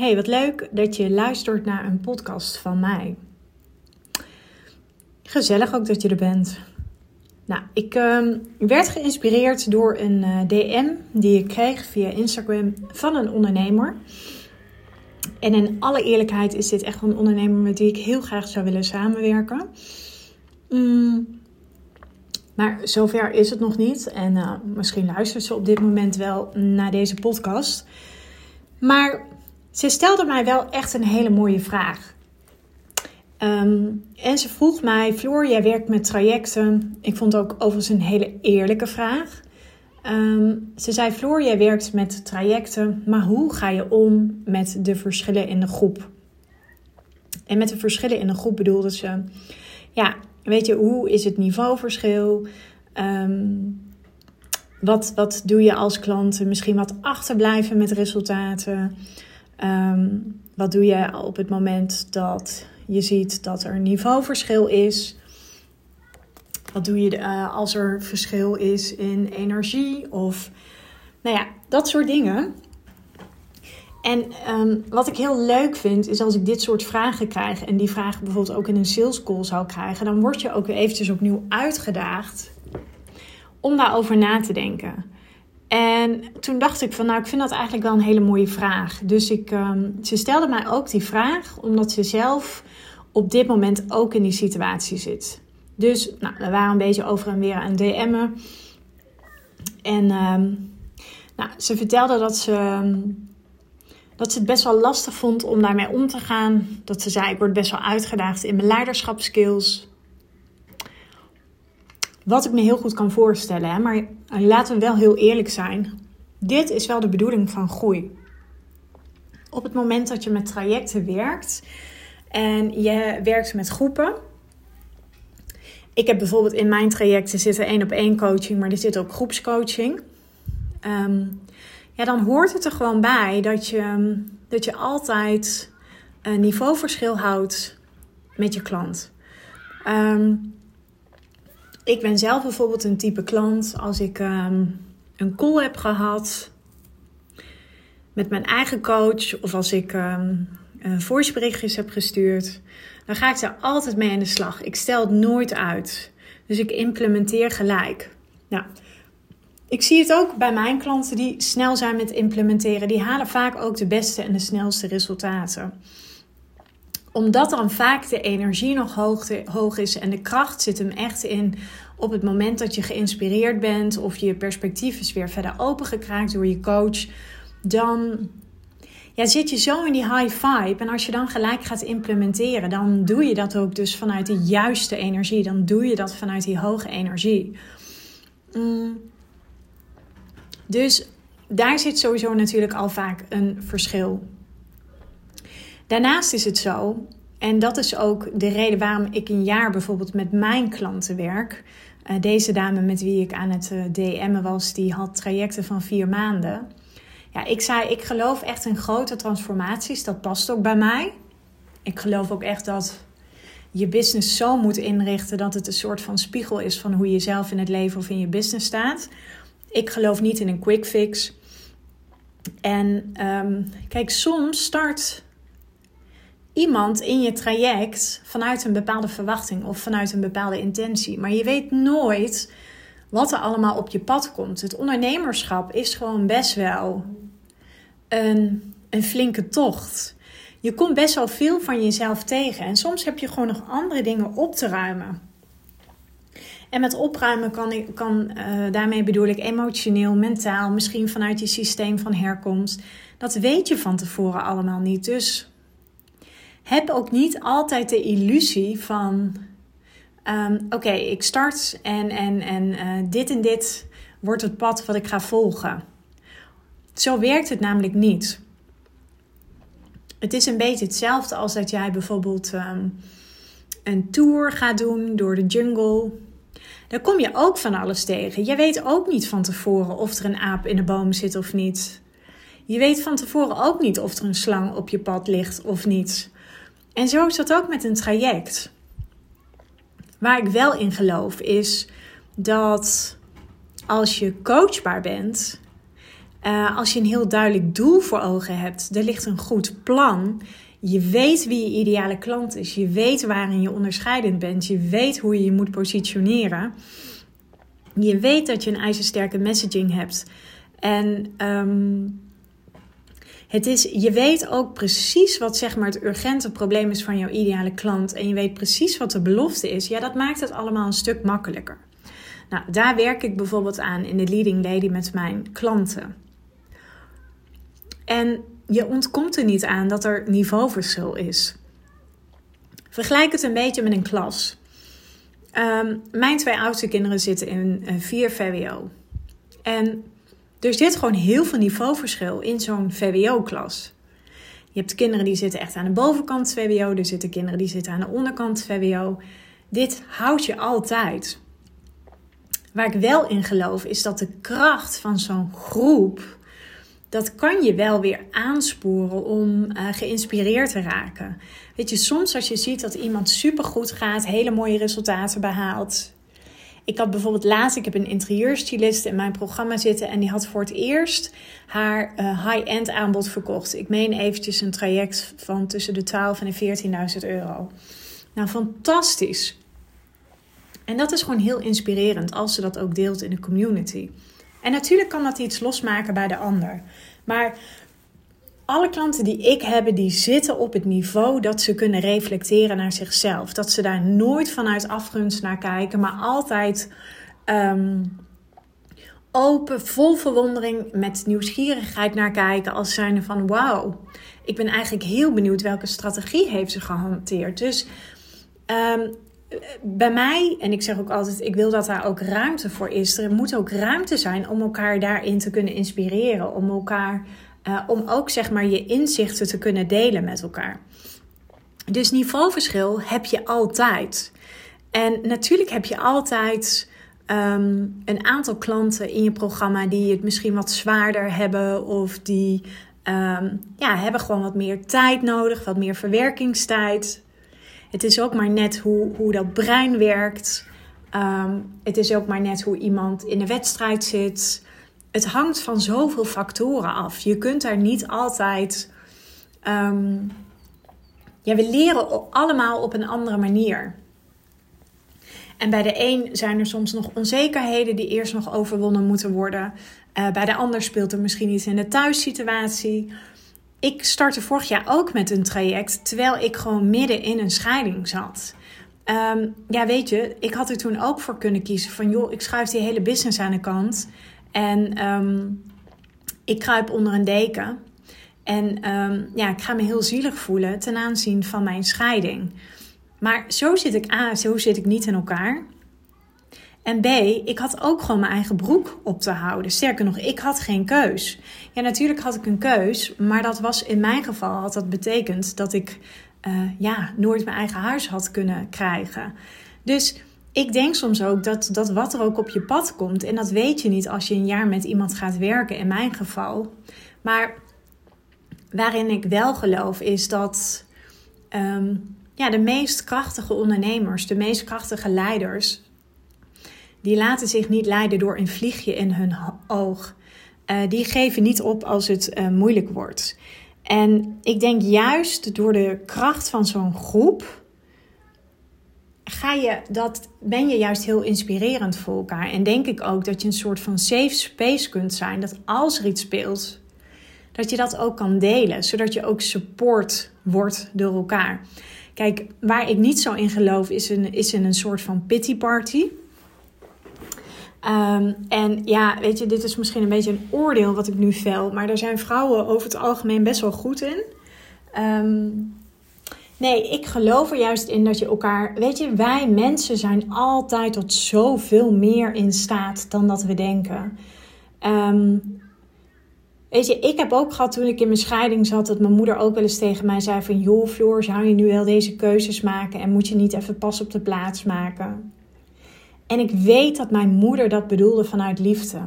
Hey, wat leuk dat je luistert naar een podcast van mij. Gezellig ook dat je er bent. Nou, ik uh, werd geïnspireerd door een eh, DM die ik kreeg via Instagram van een ondernemer. En in alle eerlijkheid is dit echt een ondernemer met wie ik heel graag zou willen samenwerken. Mm, maar zover is het nog niet. En uh, misschien luistert ze op dit moment wel naar deze podcast. Maar ze stelde mij wel echt een hele mooie vraag. Ehm, en ze vroeg mij, Floor, jij werkt met trajecten. Ik vond ook overigens een hele eerlijke vraag. Ehm, ze zei, Floor, jij werkt met trajecten, maar hoe ga je om met de verschillen in de groep? En met de verschillen in de groep bedoelde ze, ja, weet je, hoe is het niveauverschil? Um, wat, wat doe je als klanten? Misschien wat achterblijven met resultaten? Ehm, wat doe je op het moment dat je ziet dat er een niveauverschil is? Wat doe je uh, als er verschil is in energie? Of nou ja, dat soort dingen. En um, wat ik heel leuk vind, is als ik dit soort vragen krijg en die vragen bijvoorbeeld ook in een sales call zou krijgen, dan word je ook eventjes opnieuw uitgedaagd om daarover na te denken. En toen dacht ik van, nou, ik vind dat eigenlijk wel een hele mooie vraag. Dus ik, um, ze stelde mij ook die vraag, omdat ze zelf op dit moment ook in die situatie zit. Dus nou, we waren een beetje over en weer aan DM'en. En um, nou, ze vertelde dat ze, ehm, dat ze het best wel lastig vond om daarmee om te gaan. Dat ze zei, ik word best wel uitgedaagd in mijn leiderschapskills. Wat ik me heel goed kan voorstellen. Hè? Maar laten we wel heel eerlijk zijn. Dit is wel de bedoeling van groei. Op het moment dat je met trajecten werkt en je werkt met groepen. Ik heb bijvoorbeeld in mijn trajecten zitten één op één coaching, maar er zit ook groepscoaching. Ehm, ja, dan hoort het er gewoon bij dat je, dat je altijd een niveauverschil houdt met je klant. Um, ik ben zelf bijvoorbeeld een type klant als ik ehm, een call heb gehad met mijn eigen coach of als ik um, heb gestuurd, dan ga ik daar altijd mee aan de slag. Ik stel het nooit uit. Dus ik implementeer gelijk. Nou, ik zie het ook bij mijn klanten die snel zijn met implementeren. Die halen vaak ook de beste en de snelste resultaten omdat dan vaak de energie nog hoog, hoog is en de kracht zit hem echt in op het moment dat je geïnspireerd bent of je perspectief is weer verder opengekraakt door je coach, dan ja, zit je zo in die high vibe. En als je dan gelijk gaat implementeren, dan doe je dat ook dus vanuit de juiste energie. Dan doe je dat vanuit die hoge energie. Mm. Dus daar zit sowieso natuurlijk al vaak een verschil. Daarnaast is het zo, en dat is ook de reden waarom ik een jaar bijvoorbeeld met mijn klanten werk. Uh, deze dame met wie ik aan het eh, DM'en was, die had trajecten van vier maanden. Ja, ik zei, ik geloof echt in grote transformaties. Dat past ook bij mij. Ik geloof ook echt dat je business zo moet inrichten dat het een soort van spiegel is van hoe je zelf in het leven of in je business staat. Ik geloof niet in een quick fix. En um, kijk, soms start iemand in je traject vanuit een bepaalde verwachting of vanuit een bepaalde intentie. Maar je weet nooit wat er allemaal op je pad komt. Het ondernemerschap is gewoon best wel een, een flinke tocht. Je komt best wel veel van jezelf tegen. En soms heb je gewoon nog andere dingen op te ruimen. En met opruimen kan ik, kan, uh, daarmee bedoel ik emotioneel, mentaal, misschien vanuit je systeem van herkomst. Dat weet je van tevoren allemaal niet. Dus heb ook niet altijd de illusie van: ehm, oké, ik start en, en, en uh, dit en dit wordt het pad wat ik ga volgen. Zo werkt het namelijk niet. Het is een beetje hetzelfde als dat jij bijvoorbeeld um, een tour gaat doen door de jungle. Daar kom je ook van alles tegen. Je weet ook niet van tevoren of er een aap in de boom zit of niet. Je weet van tevoren ook niet of er een slang op je pad ligt of niet. En zo is dat ook met een traject. Waar ik wel in geloof is dat als je coachbaar bent, Uh, als je een heel duidelijk doel voor ogen hebt, er ligt een goed plan. Je weet wie je ideale klant is. Je weet waarin je onderscheidend bent. Je weet hoe je je moet positioneren. Je weet dat je een ijzersterke messaging hebt. En um, het is, je weet ook precies wat zeg maar, het urgente probleem is van jouw ideale klant. En je weet precies wat de belofte is. Ja, dat maakt het allemaal een stuk makkelijker. Nou, daar werk ik bijvoorbeeld aan in de Leading Lady met mijn klanten. En je ontkomt er niet aan dat er niveauverschil is. Vergelijk het een beetje met een klas. Ehm, mijn twee oudste kinderen zitten in 4 uh, VWO. En er zit gewoon heel veel niveauverschil in zo'n VWO-klas. Je hebt kinderen die zitten echt aan de bovenkant VWO, er zitten kinderen die zitten aan de onderkant VWO. Dit houdt je altijd. Waar ik wel in geloof is dat de kracht van zo'n groep, dat kan je wel weer aansporen om uh, geïnspireerd te raken. Weet je, soms als je ziet dat iemand supergoed gaat, hele mooie resultaten behaalt, ik had bijvoorbeeld laatst, ik heb een interieurstylist in mijn programma zitten en die had voor het eerst haar uh, high-end aanbod verkocht. Ik meen eventjes een traject van tussen de 12 en de 14.000 euro. Nou, fantastisch. En dat is gewoon heel inspirerend als ze dat ook deelt in de community. En natuurlijk kan dat iets losmaken bij de ander. Maar alle klanten die ik heb, die zitten op het niveau dat ze kunnen reflecteren naar zichzelf. Dat ze daar nooit vanuit afgunst naar kijken, maar altijd ehm, open, vol verwondering, met nieuwsgierigheid naar kijken. Als zijnde van wauw, ik ben eigenlijk heel benieuwd welke strategie heeft ze gehanteerd. Dus um, bij mij, en ik zeg ook altijd, ik wil dat daar ook ruimte voor is. Er moet ook ruimte zijn om elkaar daarin te kunnen inspireren, om elkaar uh, om ook zeg maar je inzichten te kunnen delen met elkaar. Dus niveauverschil heb je altijd. En natuurlijk heb je altijd um, een aantal klanten in je programma die het misschien wat zwaarder hebben of die um, ja, hebben gewoon wat meer tijd nodig, wat meer verwerkingstijd. Het is ook maar net hoe, hoe dat brein werkt. Um, het is ook maar net hoe iemand in de wedstrijd zit het hangt van zoveel factoren af. Je kunt daar niet altijd. Um, ja, we leren allemaal op een andere manier. En bij de een zijn er soms nog onzekerheden die eerst nog overwonnen moeten worden. Uh, bij de ander speelt er misschien iets in de thuissituatie. Ik startte vorig jaar ook met een traject terwijl ik gewoon midden in een scheiding zat. Um, ja, weet je, ik had er toen ook voor kunnen kiezen van joh, ik schuif die hele business aan de kant. En um, ik kruip onder een deken. En um, ja, ik ga me heel zielig voelen ten aanzien van mijn scheiding. Maar zo zit ik A, zo zit ik niet in elkaar. En B, ik had ook gewoon mijn eigen broek op te houden. Sterker nog, ik had geen keus. Ja, natuurlijk had ik een keus, maar dat was in mijn geval had dat betekend dat ik uh, ja, nooit mijn eigen huis had kunnen krijgen. Dus ik denk soms ook dat, dat wat er ook op je pad komt, en dat weet je niet als je een jaar met iemand gaat werken, in mijn geval. Maar waarin ik wel geloof is dat um, ja, de meest krachtige ondernemers, de meest krachtige leiders, die laten zich niet leiden door een vliegje in hun oog. Uh, die geven niet op als het uh, moeilijk wordt. En ik denk juist door de kracht van zo'n groep ga je dat, ben je juist heel inspirerend voor elkaar. En denk ik ook dat je een soort van safe space kunt zijn. Dat als er iets speelt, dat je dat ook kan delen. Zodat je ook support wordt door elkaar. Kijk, waar ik niet zo in geloof is, een, is in een soort van pity party. Um, en ja, weet je, dit is misschien een beetje een oordeel wat ik nu vel. Maar daar zijn vrouwen over het algemeen best wel goed in. Um, Nee, ik geloof er juist in dat je elkaar. Weet je, wij mensen zijn altijd tot zoveel meer in staat dan dat we denken. Um, weet je, ik heb ook gehad toen ik in mijn scheiding zat. dat mijn moeder ook wel eens tegen mij zei: van joh, Floor, zou je nu wel deze keuzes maken en moet je niet even pas op de plaats maken? En ik weet dat mijn moeder dat bedoelde vanuit liefde.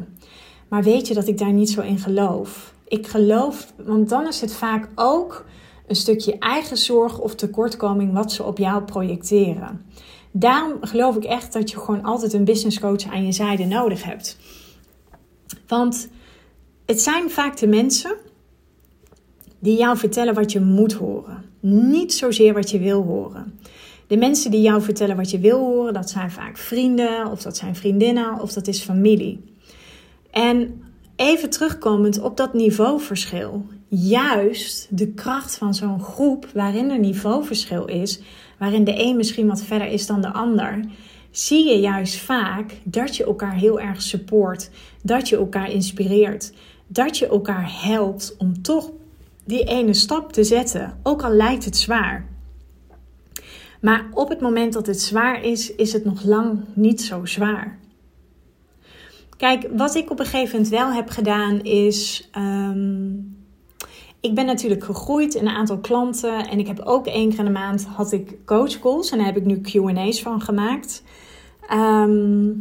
Maar weet je dat ik daar niet zo in geloof? Ik geloof, want dan is het vaak ook een stukje eigen zorg of tekortkoming wat ze op jou projecteren. Daarom geloof ik echt dat je gewoon altijd een business coach aan je zijde nodig hebt. Want het zijn vaak de mensen die jou vertellen wat je moet horen. Niet zozeer wat je wil horen. De mensen die jou vertellen wat je wil horen, dat zijn vaak vrienden, of dat zijn vriendinnen, of dat is familie. En even terugkomend op dat niveauverschil. Juist de kracht van zo'n groep waarin er niveauverschil is, waarin de een misschien wat verder is dan de ander, zie je juist vaak dat je elkaar heel erg support, dat je elkaar inspireert, dat je elkaar helpt om toch die ene stap te zetten, ook al lijkt het zwaar. Maar op het moment dat het zwaar is, is het nog lang niet zo zwaar. Kijk, wat ik op een gegeven moment wel heb gedaan is. Ehm, ik ben natuurlijk gegroeid een aantal klanten. En ik heb ook één keer in de maand had ik coach calls. En daar heb ik nu QA's van gemaakt. Ehm,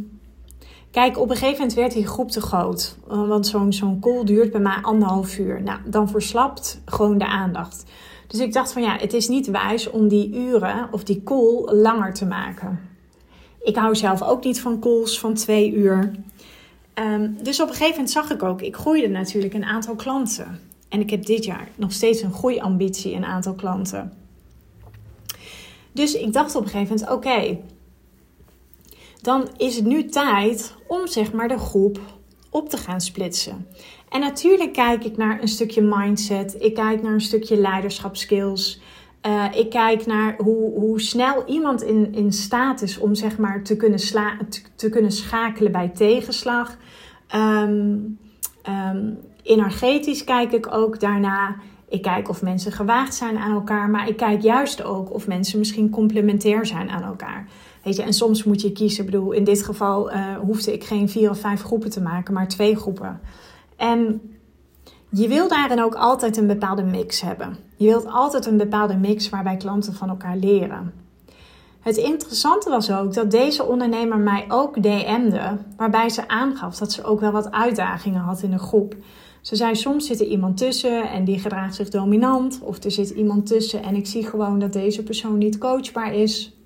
kijk, op een gegeven moment werd die groep te groot. Want zo'n zo'n call duurt bij mij anderhalf uur. Nou, dan verslapt gewoon de aandacht. Dus ik dacht van ja, het is niet wijs om die uren of die call langer te maken. Ik hou zelf ook niet van calls van twee uur. Ehm, dus op een gegeven moment zag ik ook, ik groeide natuurlijk een aantal klanten. En ik heb dit jaar nog steeds een groeiambitie, een aantal klanten. Dus ik dacht op een gegeven moment, oké, dan is het nu tijd om zeg maar de groep op te gaan splitsen. En natuurlijk kijk ik naar een stukje mindset. Ik kijk naar een stukje leiderschapskills. Uh, ik kijk naar hoe, hoe snel iemand in, in staat is om zeg maar, te, kunnen sla, te, kunnen schakelen bij tegenslag. Um, energetisch kijk ik ook daarna. Ik kijk of mensen gewaagd zijn aan elkaar, maar ik kijk juist ook of mensen misschien complementair zijn aan elkaar. Weet je, en soms moet je kiezen. Ik bedoel, in dit geval uh, hoefde ik geen vier of vijf groepen te maken, maar twee groepen. En je wil daarin ook altijd een bepaalde mix hebben. Je wilt altijd een bepaalde mix waarbij klanten van elkaar leren. Het interessante was ook dat deze ondernemer mij ook DM'de, waarbij ze aangaf dat ze ook wel wat uitdagingen had in de groep. Ze zei: Soms zit er iemand tussen en die gedraagt zich dominant, of er zit iemand tussen en ik zie gewoon dat deze persoon niet coachbaar is.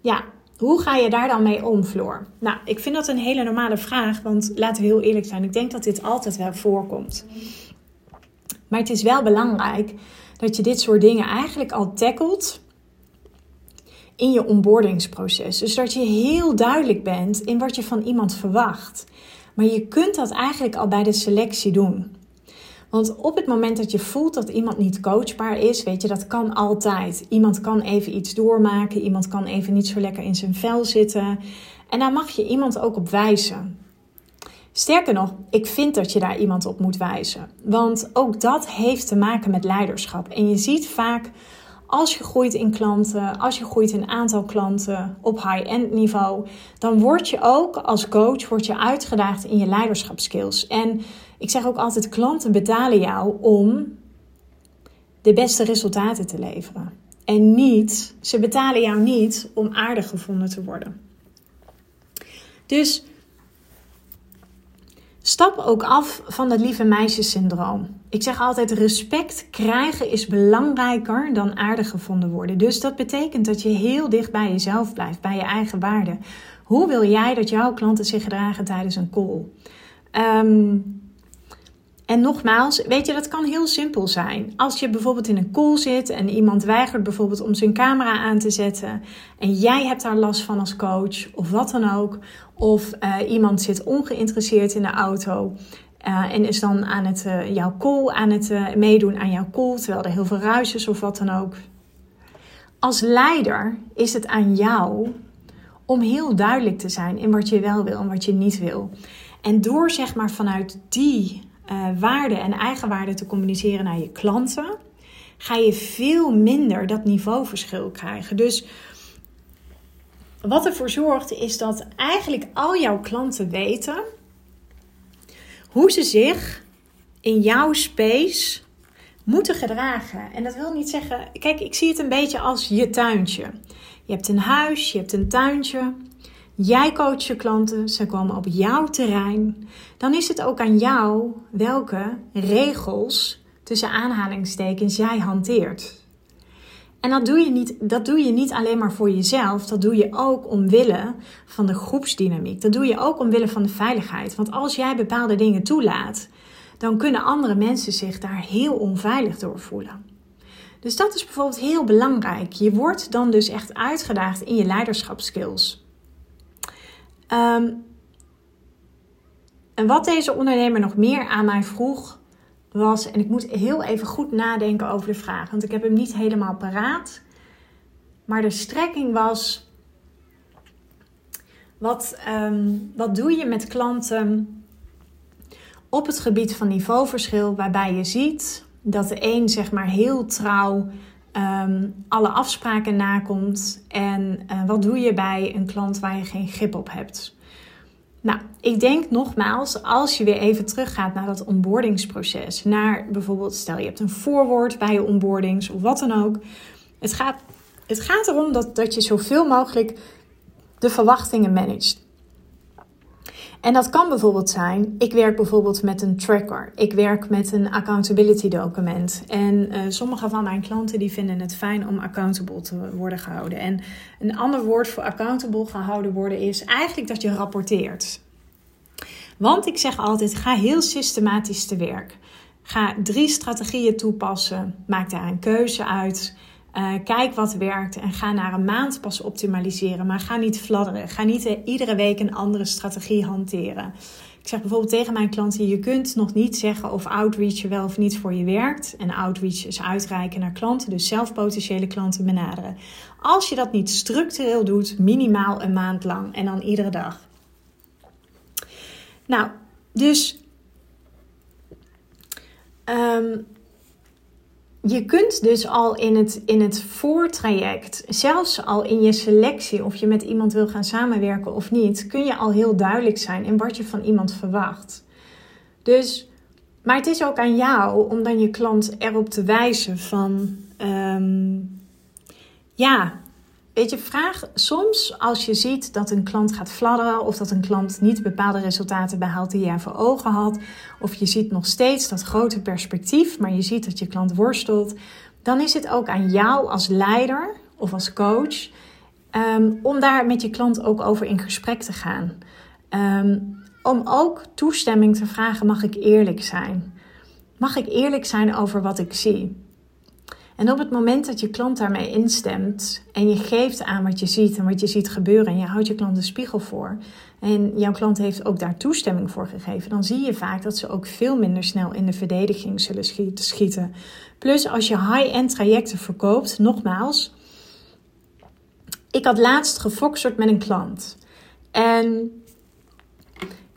Ja, hoe ga je daar dan mee om, Floor? Nou, ik vind dat een hele normale vraag, want laten we heel eerlijk zijn, ik denk dat dit altijd wel voorkomt. Maar het is wel belangrijk dat je dit soort dingen eigenlijk al tackelt in je onboardingsproces. Dus dat je heel duidelijk bent in wat je van iemand verwacht. Maar je kunt dat eigenlijk al bij de selectie doen. Want op het moment dat je voelt dat iemand niet coachbaar is, weet je, dat kan altijd. Iemand kan even iets doormaken, iemand kan even niet zo lekker in zijn vel zitten. En daar mag je iemand ook op wijzen. Sterker nog, ik vind dat je daar iemand op moet wijzen. Want ook dat heeft te maken met leiderschap. En je ziet vaak als je groeit in klanten, als je groeit in aantal klanten op high-end niveau, dan word je ook als coach word je uitgedaagd in je leiderschapskills. En ik zeg ook altijd: klanten betalen jou om de beste resultaten te leveren. En niet, ze betalen jou niet om aardig gevonden te worden. Dus Stap ook af van het lieve meisjessyndroom. Ik zeg altijd: respect krijgen is belangrijker dan aardig gevonden worden. Dus dat betekent dat je heel dicht bij jezelf blijft, bij je eigen waarde. Hoe wil jij dat jouw klanten zich gedragen tijdens een call? Um, en nogmaals, weet je, dat kan heel simpel zijn. Als je bijvoorbeeld in een call zit en iemand weigert bijvoorbeeld om zijn camera aan te zetten en jij hebt daar last van als coach of wat dan ook, of uh, iemand zit ongeïnteresseerd in de auto uh, en is dan aan het, uh, jouw call aan het meedoen aan jouw call, terwijl er heel veel ruis is of wat dan ook. Als leider is het aan jou om heel duidelijk te zijn in wat je wel wil en wat je niet wil. En door zeg maar vanuit die uh, waarde en eigenwaarde te communiceren naar je klanten, ga je veel minder dat niveauverschil krijgen. Dus wat ervoor zorgt is dat eigenlijk al jouw klanten weten hoe ze zich in jouw space moeten gedragen. En dat wil niet zeggen, kijk, ik zie het een beetje als je tuintje. Je hebt een huis, je hebt een tuintje. Jij coacht je klanten, ze komen op jouw terrein. Dan is het ook aan jou welke regels tussen aanhalingstekens jij hanteert. En dat doe, je niet, dat doe je niet alleen maar voor jezelf, dat doe je ook omwille van de groepsdynamiek. Dat doe je ook omwille van de veiligheid. Want als jij bepaalde dingen toelaat, dan kunnen andere mensen zich daar heel onveilig door voelen. Dus dat is bijvoorbeeld heel belangrijk. Je wordt dan dus echt uitgedaagd in je leiderschapskills. Ehm, en wat deze ondernemer nog meer aan mij vroeg was, en ik moet heel even goed nadenken over de vraag, want ik heb hem niet helemaal paraat. Maar de strekking was: wat, ehm, wat doe je met klanten op het gebied van niveauverschil, waarbij je ziet dat de een zeg maar heel trouw ehm, alle afspraken nakomt. En uh, wat doe je bij een klant waar je geen grip op hebt? Nou, ik denk nogmaals, als je weer even teruggaat naar dat onboardingsproces, naar bijvoorbeeld, stel je hebt een voorwoord bij je onboardings of wat dan ook. Het gaat, het gaat erom dat, dat je zoveel mogelijk de verwachtingen managt. En dat kan bijvoorbeeld zijn, ik werk bijvoorbeeld met een tracker. Ik werk met een accountability document. En uh, sommige van mijn klanten die vinden het fijn om accountable te worden gehouden. En een ander woord voor accountable gehouden worden is eigenlijk dat je rapporteert. Want ik zeg altijd, ga heel systematisch te werk. Ga drie strategieën toepassen. Maak daar een keuze uit. Uh, kijk wat werkt en ga naar een maand pas optimaliseren. Maar ga niet fladderen. Ga niet uh, iedere week een andere strategie hanteren. Ik zeg bijvoorbeeld tegen mijn klanten: je kunt nog niet zeggen of outreach wel of niet voor je werkt. En outreach is uitreiken naar klanten, dus zelf potentiële klanten benaderen. Als je dat niet structureel doet, minimaal een maand lang en dan iedere dag. Nou, dus. Um, je kunt dus al in het, in het voortraject, zelfs al in je selectie, of je met iemand wil gaan samenwerken of niet, kun je al heel duidelijk zijn in wat je van iemand verwacht. Dus, maar het is ook aan jou om dan je klant erop te wijzen van, um, ja, Weet je, vraag soms als je ziet dat een klant gaat fladderen of dat een klant niet bepaalde resultaten behaalt die jij voor ogen had, of je ziet nog steeds dat grote perspectief, maar je ziet dat je klant worstelt, dan is het ook aan jou als leider of als coach ehm, om daar met je klant ook over in gesprek te gaan. Ehm, om ook toestemming te vragen: mag ik eerlijk zijn? Mag ik eerlijk zijn over wat ik zie? En op het moment dat je klant daarmee instemt en je geeft aan wat je ziet en wat je ziet gebeuren en je houdt je klant de spiegel voor en jouw klant heeft ook daar toestemming voor gegeven, dan zie je vaak dat ze ook veel minder snel in de verdediging zullen schieten. Plus als je high-end trajecten verkoopt, nogmaals, ik had laatst gefocust met een klant en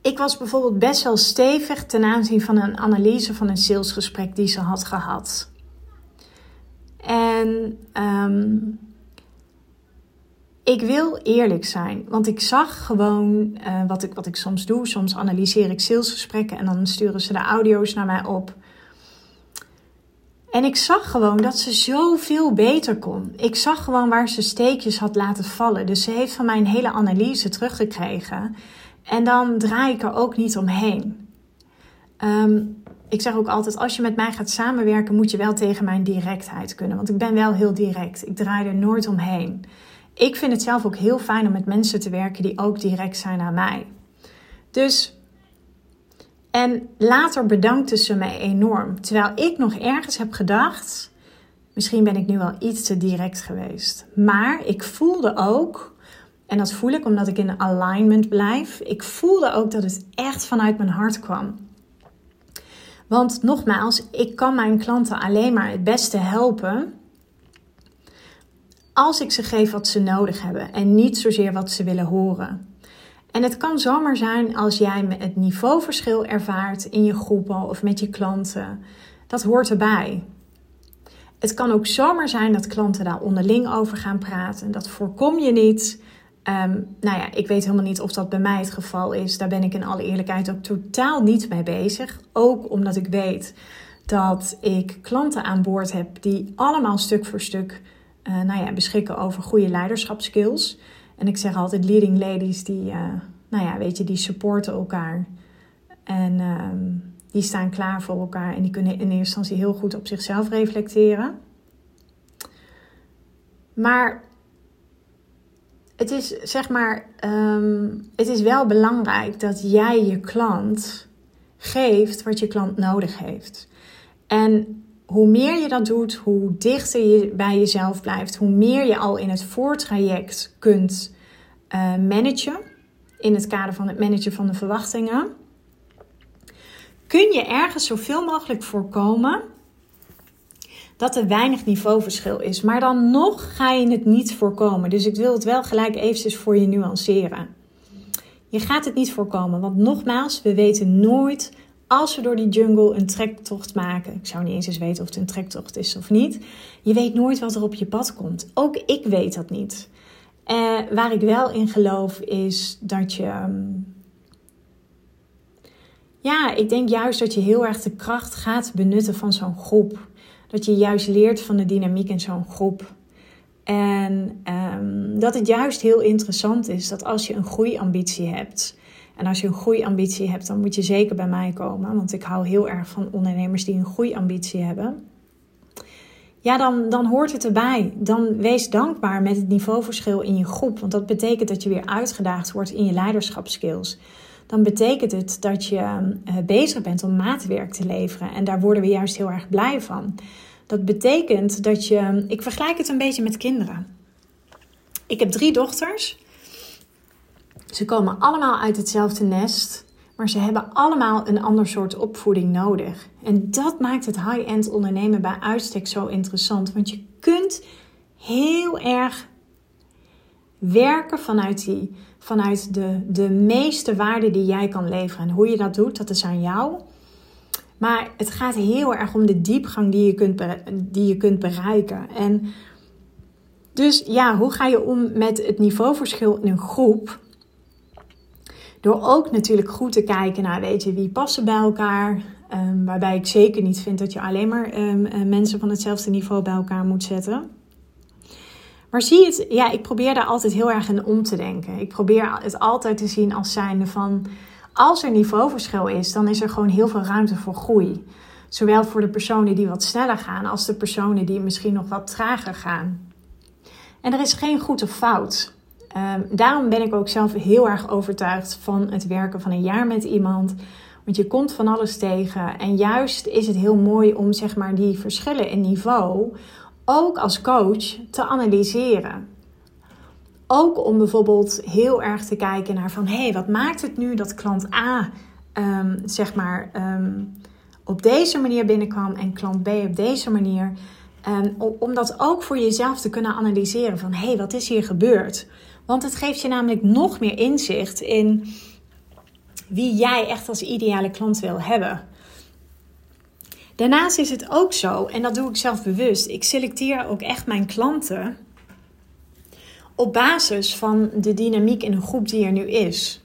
ik was bijvoorbeeld best wel stevig ten aanzien van een analyse van een salesgesprek die ze had gehad. En um, ik wil eerlijk zijn, want ik zag gewoon uh, wat, ik, wat ik soms doe. Soms analyseer ik salesgesprekken en dan sturen ze de audio's naar mij op. En ik zag gewoon dat ze zoveel beter kon. Ik zag gewoon waar ze steekjes had laten vallen. Dus ze heeft van mij een hele analyse teruggekregen. En dan draai ik er ook niet omheen. Um, ik zeg ook altijd, als je met mij gaat samenwerken, moet je wel tegen mijn directheid kunnen. Want ik ben wel heel direct. Ik draai er nooit omheen. Ik vind het zelf ook heel fijn om met mensen te werken die ook direct zijn aan mij. Dus, en later bedankte ze mij enorm. Terwijl ik nog ergens heb gedacht, misschien ben ik nu wel iets te direct geweest. Maar ik voelde ook, en dat voel ik omdat ik in alignment blijf, ik voelde ook dat het echt vanuit mijn hart kwam. Want nogmaals, ik kan mijn klanten alleen maar het beste helpen als ik ze geef wat ze nodig hebben en niet zozeer wat ze willen horen. En het kan zomaar zijn als jij het niveauverschil ervaart in je groepen of met je klanten. Dat hoort erbij. Het kan ook zomaar zijn dat klanten daar onderling over gaan praten. Dat voorkom je niet. Um, nou ja, ik weet helemaal niet of dat bij mij het geval is. Daar ben ik in alle eerlijkheid ook totaal niet mee bezig. Ook omdat ik weet dat ik klanten aan boord heb die allemaal stuk voor stuk uh, nou ja, beschikken over goede leiderschapskills. En ik zeg altijd leading ladies die, uh, nou ja, weet je, die supporten elkaar. En um, die staan klaar voor elkaar en die kunnen in eerste instantie heel goed op zichzelf reflecteren. Maar het is zeg maar, um, het is wel belangrijk dat jij je klant geeft wat je klant nodig heeft. En hoe meer je dat doet, hoe dichter je bij jezelf blijft, hoe meer je al in het voortraject kunt uh, managen, in het kader van het managen van de verwachtingen, kun je ergens zoveel mogelijk voorkomen dat er weinig niveauverschil is. Maar dan nog ga je het niet voorkomen. Dus ik wil het wel gelijk eventjes voor je nuanceren. Je gaat het niet voorkomen, want nogmaals, we weten nooit als we door die jungle een trektocht maken. Ik zou niet eens eens weten of het een trektocht is of niet. Je weet nooit wat er op je pad komt. Ook ik weet dat niet. Uh, waar ik wel in geloof is dat je. Ehm, ja, ik denk juist dat je heel erg de kracht gaat benutten van zo'n groep. Dat je juist leert van de dynamiek in zo'n groep. En um, dat het juist heel interessant is dat als je een groeiambitie hebt. En als je een groeiambitie hebt, dan moet je zeker bij mij komen. Want ik hou heel erg van ondernemers die een groeiambitie hebben. Ja, dan, dan hoort het erbij. Dan wees dankbaar met het niveauverschil in je groep. Want dat betekent dat je weer uitgedaagd wordt in je leiderschapskills. Dan betekent het dat je uh, bezig bent om maatwerk te leveren. En daar worden we juist heel erg blij van. Dat betekent dat je. Ik vergelijk het een beetje met kinderen. Ik heb drie dochters. Ze komen allemaal uit hetzelfde nest, maar ze hebben allemaal een ander soort opvoeding nodig. En dat maakt het high-end ondernemen bij uitstek zo interessant, want je kunt heel erg werken vanuit, die, vanuit de, de meeste waarde die jij kan leveren. En hoe je dat doet, dat is aan jou. Maar het gaat heel erg om de diepgang die je kunt, die je kunt bereiken. En dus ja, hoe ga je om met het niveauverschil in een groep? Door ook natuurlijk goed te kijken naar, weet je, wie passen bij elkaar. Um, waarbij ik zeker niet vind dat je alleen maar um, mensen van hetzelfde niveau bij elkaar moet zetten. Maar zie het, ja, ik probeer daar altijd heel erg in om te denken. Ik probeer het altijd te zien als zijnde van, als er niveauverschil is, dan is er gewoon heel veel ruimte voor groei. Zowel voor de personen die wat sneller gaan, als de personen die misschien nog wat trager gaan. En er is geen goed of fout. Um, daarom ben ik ook zelf heel erg overtuigd van het werken van een jaar met iemand. Want je komt van alles tegen. En juist is het heel mooi om zeg maar, die verschillen in niveau ook als coach te analyseren. Ook om bijvoorbeeld heel erg te kijken naar van hé, hey, wat maakt het nu dat klant A um, zeg maar um, op deze manier binnenkwam en klant B op deze manier. Um, om dat ook voor jezelf te kunnen analyseren van hé, hey, wat is hier gebeurd? Want het geeft je namelijk nog meer inzicht in wie jij echt als ideale klant wil hebben. Daarnaast is het ook zo, en dat doe ik zelf bewust, ik selecteer ook echt mijn klanten op basis van de dynamiek in een groep die er nu is.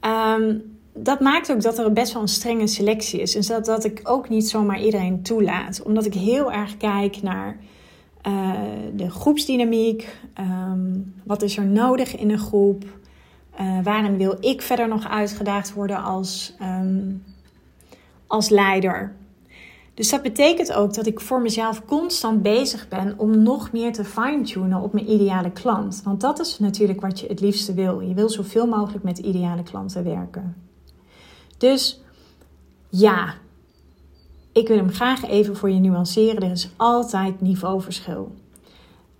Um, dat maakt ook dat er best wel een strenge selectie is. En dat, dat ik ook niet zomaar iedereen toelaat. Omdat ik heel erg kijk naar uh, de groepsdynamiek. Um, wat is er nodig in een groep? Uh, waarin wil ik verder nog uitgedaagd worden als, um, als leider? Dus dat betekent ook dat ik voor mezelf constant bezig ben om nog meer te fine-tunen op mijn ideale klant. Want dat is natuurlijk wat je het liefste wil. Je wil zoveel mogelijk met ideale klanten werken. Dus ja, ik wil hem graag even voor je nuanceren. Er is altijd niveauverschil.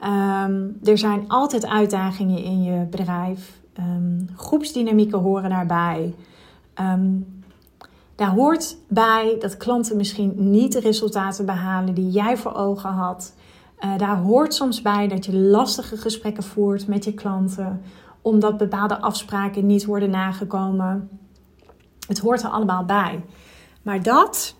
Um, er zijn altijd uitdagingen in je bedrijf. Um, groepsdynamieken horen daarbij. Um, daar hoort bij dat klanten misschien niet de resultaten behalen die jij voor ogen had. Uh, daar hoort soms bij dat je lastige gesprekken voert met je klanten, omdat bepaalde afspraken niet worden nagekomen. Het hoort er allemaal bij. Maar dat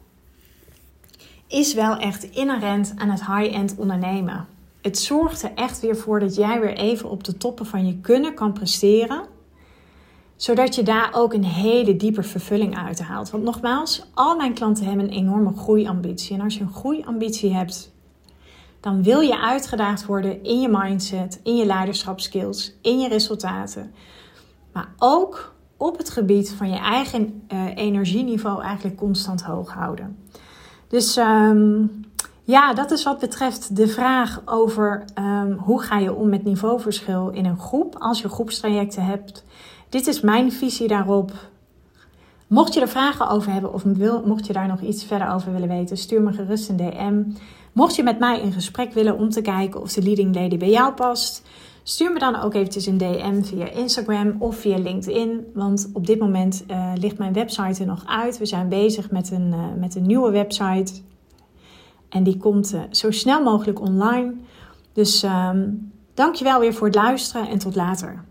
is wel echt inherent aan het high-end ondernemen. Het zorgt er echt weer voor dat jij weer even op de toppen van je kunnen kan presteren. Zodat je daar ook een hele diepe vervulling uit haalt. Want nogmaals, al mijn klanten hebben een enorme groeiambitie. En als je een groeiambitie hebt, dan wil je uitgedaagd worden in je mindset, in je leiderschapskills, in je resultaten. Maar ook op het gebied van je eigen uh, energieniveau eigenlijk constant hoog houden. Dus um, ja, dat is wat betreft de vraag over um, hoe ga je om met niveauverschil in een groep als je groepstrajecten hebt. Dit is mijn visie daarop. Mocht je er vragen over hebben of wil, mocht je daar nog iets verder over willen weten, stuur me gerust een DM. Mocht je met mij in gesprek willen om te kijken of de leading lady bij jou past, stuur me dan ook eventjes een DM via Instagram of via LinkedIn. Want op dit moment uh, ligt mijn website er nog uit. We zijn bezig met een, uh, met een nieuwe website. En die komt uh, zo snel mogelijk online. Dus um, dankjewel weer voor het luisteren en tot later.